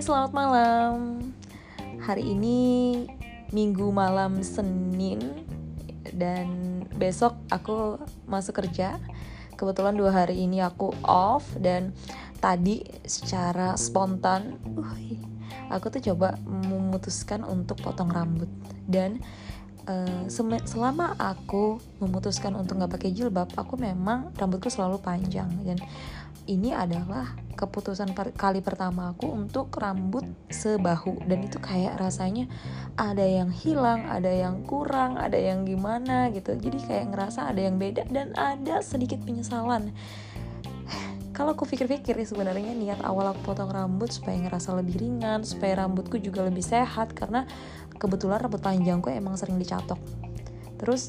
selamat malam. Hari ini Minggu malam Senin dan besok aku masuk kerja. Kebetulan dua hari ini aku off dan tadi secara spontan, uh, aku tuh coba memutuskan untuk potong rambut dan uh, selama aku memutuskan untuk nggak pakai jilbab, aku memang rambutku selalu panjang dan ini adalah keputusan per kali pertama aku untuk rambut sebahu dan itu kayak rasanya ada yang hilang, ada yang kurang, ada yang gimana gitu. Jadi kayak ngerasa ada yang beda dan ada sedikit penyesalan. Kalau aku pikir-pikir ya sebenarnya niat awal aku potong rambut supaya ngerasa lebih ringan, supaya rambutku juga lebih sehat karena kebetulan rambut panjangku emang sering dicatok. Terus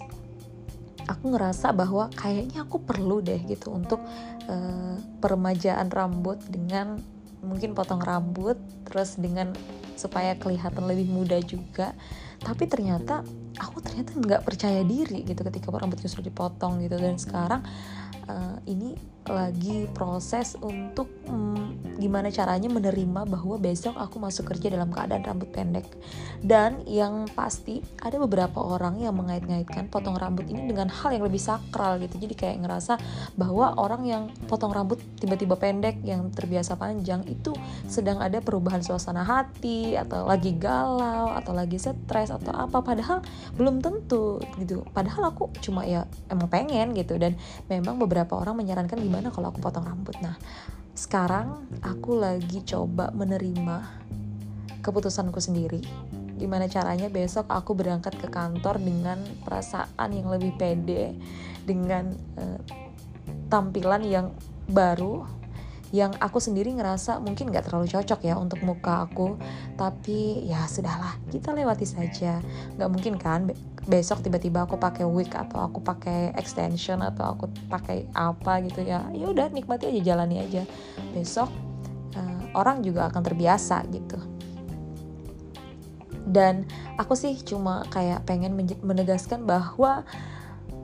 aku ngerasa bahwa kayaknya aku perlu deh gitu untuk uh, peremajaan rambut dengan mungkin potong rambut terus dengan supaya kelihatan lebih muda juga. Tapi ternyata aku ternyata nggak percaya diri gitu ketika rambutnya sudah dipotong gitu. Dan sekarang uh, ini lagi proses untuk hmm, gimana caranya menerima bahwa besok aku masuk kerja dalam keadaan rambut pendek. Dan yang pasti ada beberapa orang yang mengait-ngaitkan potong rambut ini dengan hal yang lebih sakral gitu. Jadi kayak ngerasa bahwa orang yang potong rambut tiba-tiba pendek yang terbiasa panjang itu sedang ada perubahan suasana hati atau lagi galau atau lagi stres atau apa. Padahal belum tentu gitu. Padahal aku cuma ya emang pengen gitu. Dan memang beberapa orang menyarankan gimana kalau aku potong rambut. Nah sekarang aku lagi coba menerima keputusanku sendiri. Gimana caranya besok aku berangkat ke kantor dengan perasaan yang lebih pede dengan uh, tampilan yang baru yang aku sendiri ngerasa mungkin gak terlalu cocok ya untuk muka aku. Tapi ya sudahlah kita lewati saja. Nggak mungkin kan besok tiba-tiba aku pakai wig atau aku pakai extension atau aku pakai apa gitu ya. Ya udah nikmati aja jalani aja. Besok uh, orang juga akan terbiasa gitu. Dan aku sih cuma kayak pengen menegaskan bahwa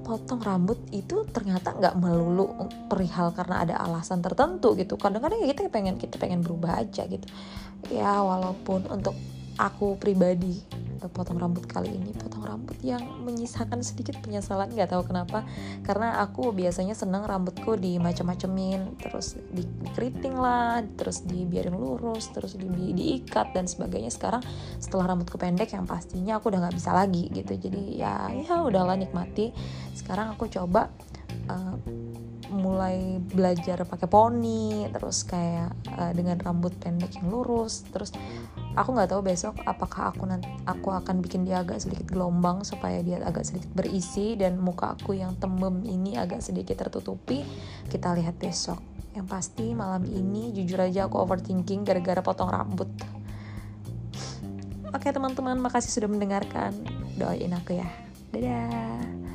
potong rambut itu ternyata nggak melulu perihal karena ada alasan tertentu gitu. Kadang-kadang ya kita pengen kita pengen berubah aja gitu. Ya walaupun untuk aku pribadi potong rambut kali ini potong rambut yang menyisakan sedikit penyesalan nggak tahu kenapa. Karena aku biasanya senang rambutku di macam-macamin terus di, keriting lah terus dibiarin lurus terus di, diikat dan sebagainya. Sekarang setelah rambutku pendek yang pastinya aku udah nggak bisa lagi gitu. Jadi ya ya udahlah nikmati. Sekarang aku coba uh, mulai belajar pakai poni terus kayak uh, dengan rambut pendek yang lurus terus aku nggak tahu besok apakah aku nanti aku akan bikin dia agak sedikit gelombang supaya dia agak sedikit berisi dan muka aku yang tembem ini agak sedikit tertutupi. Kita lihat besok. Yang pasti malam ini jujur aja aku overthinking gara-gara potong rambut. Oke teman-teman makasih sudah mendengarkan. Doain aku ya. Dadah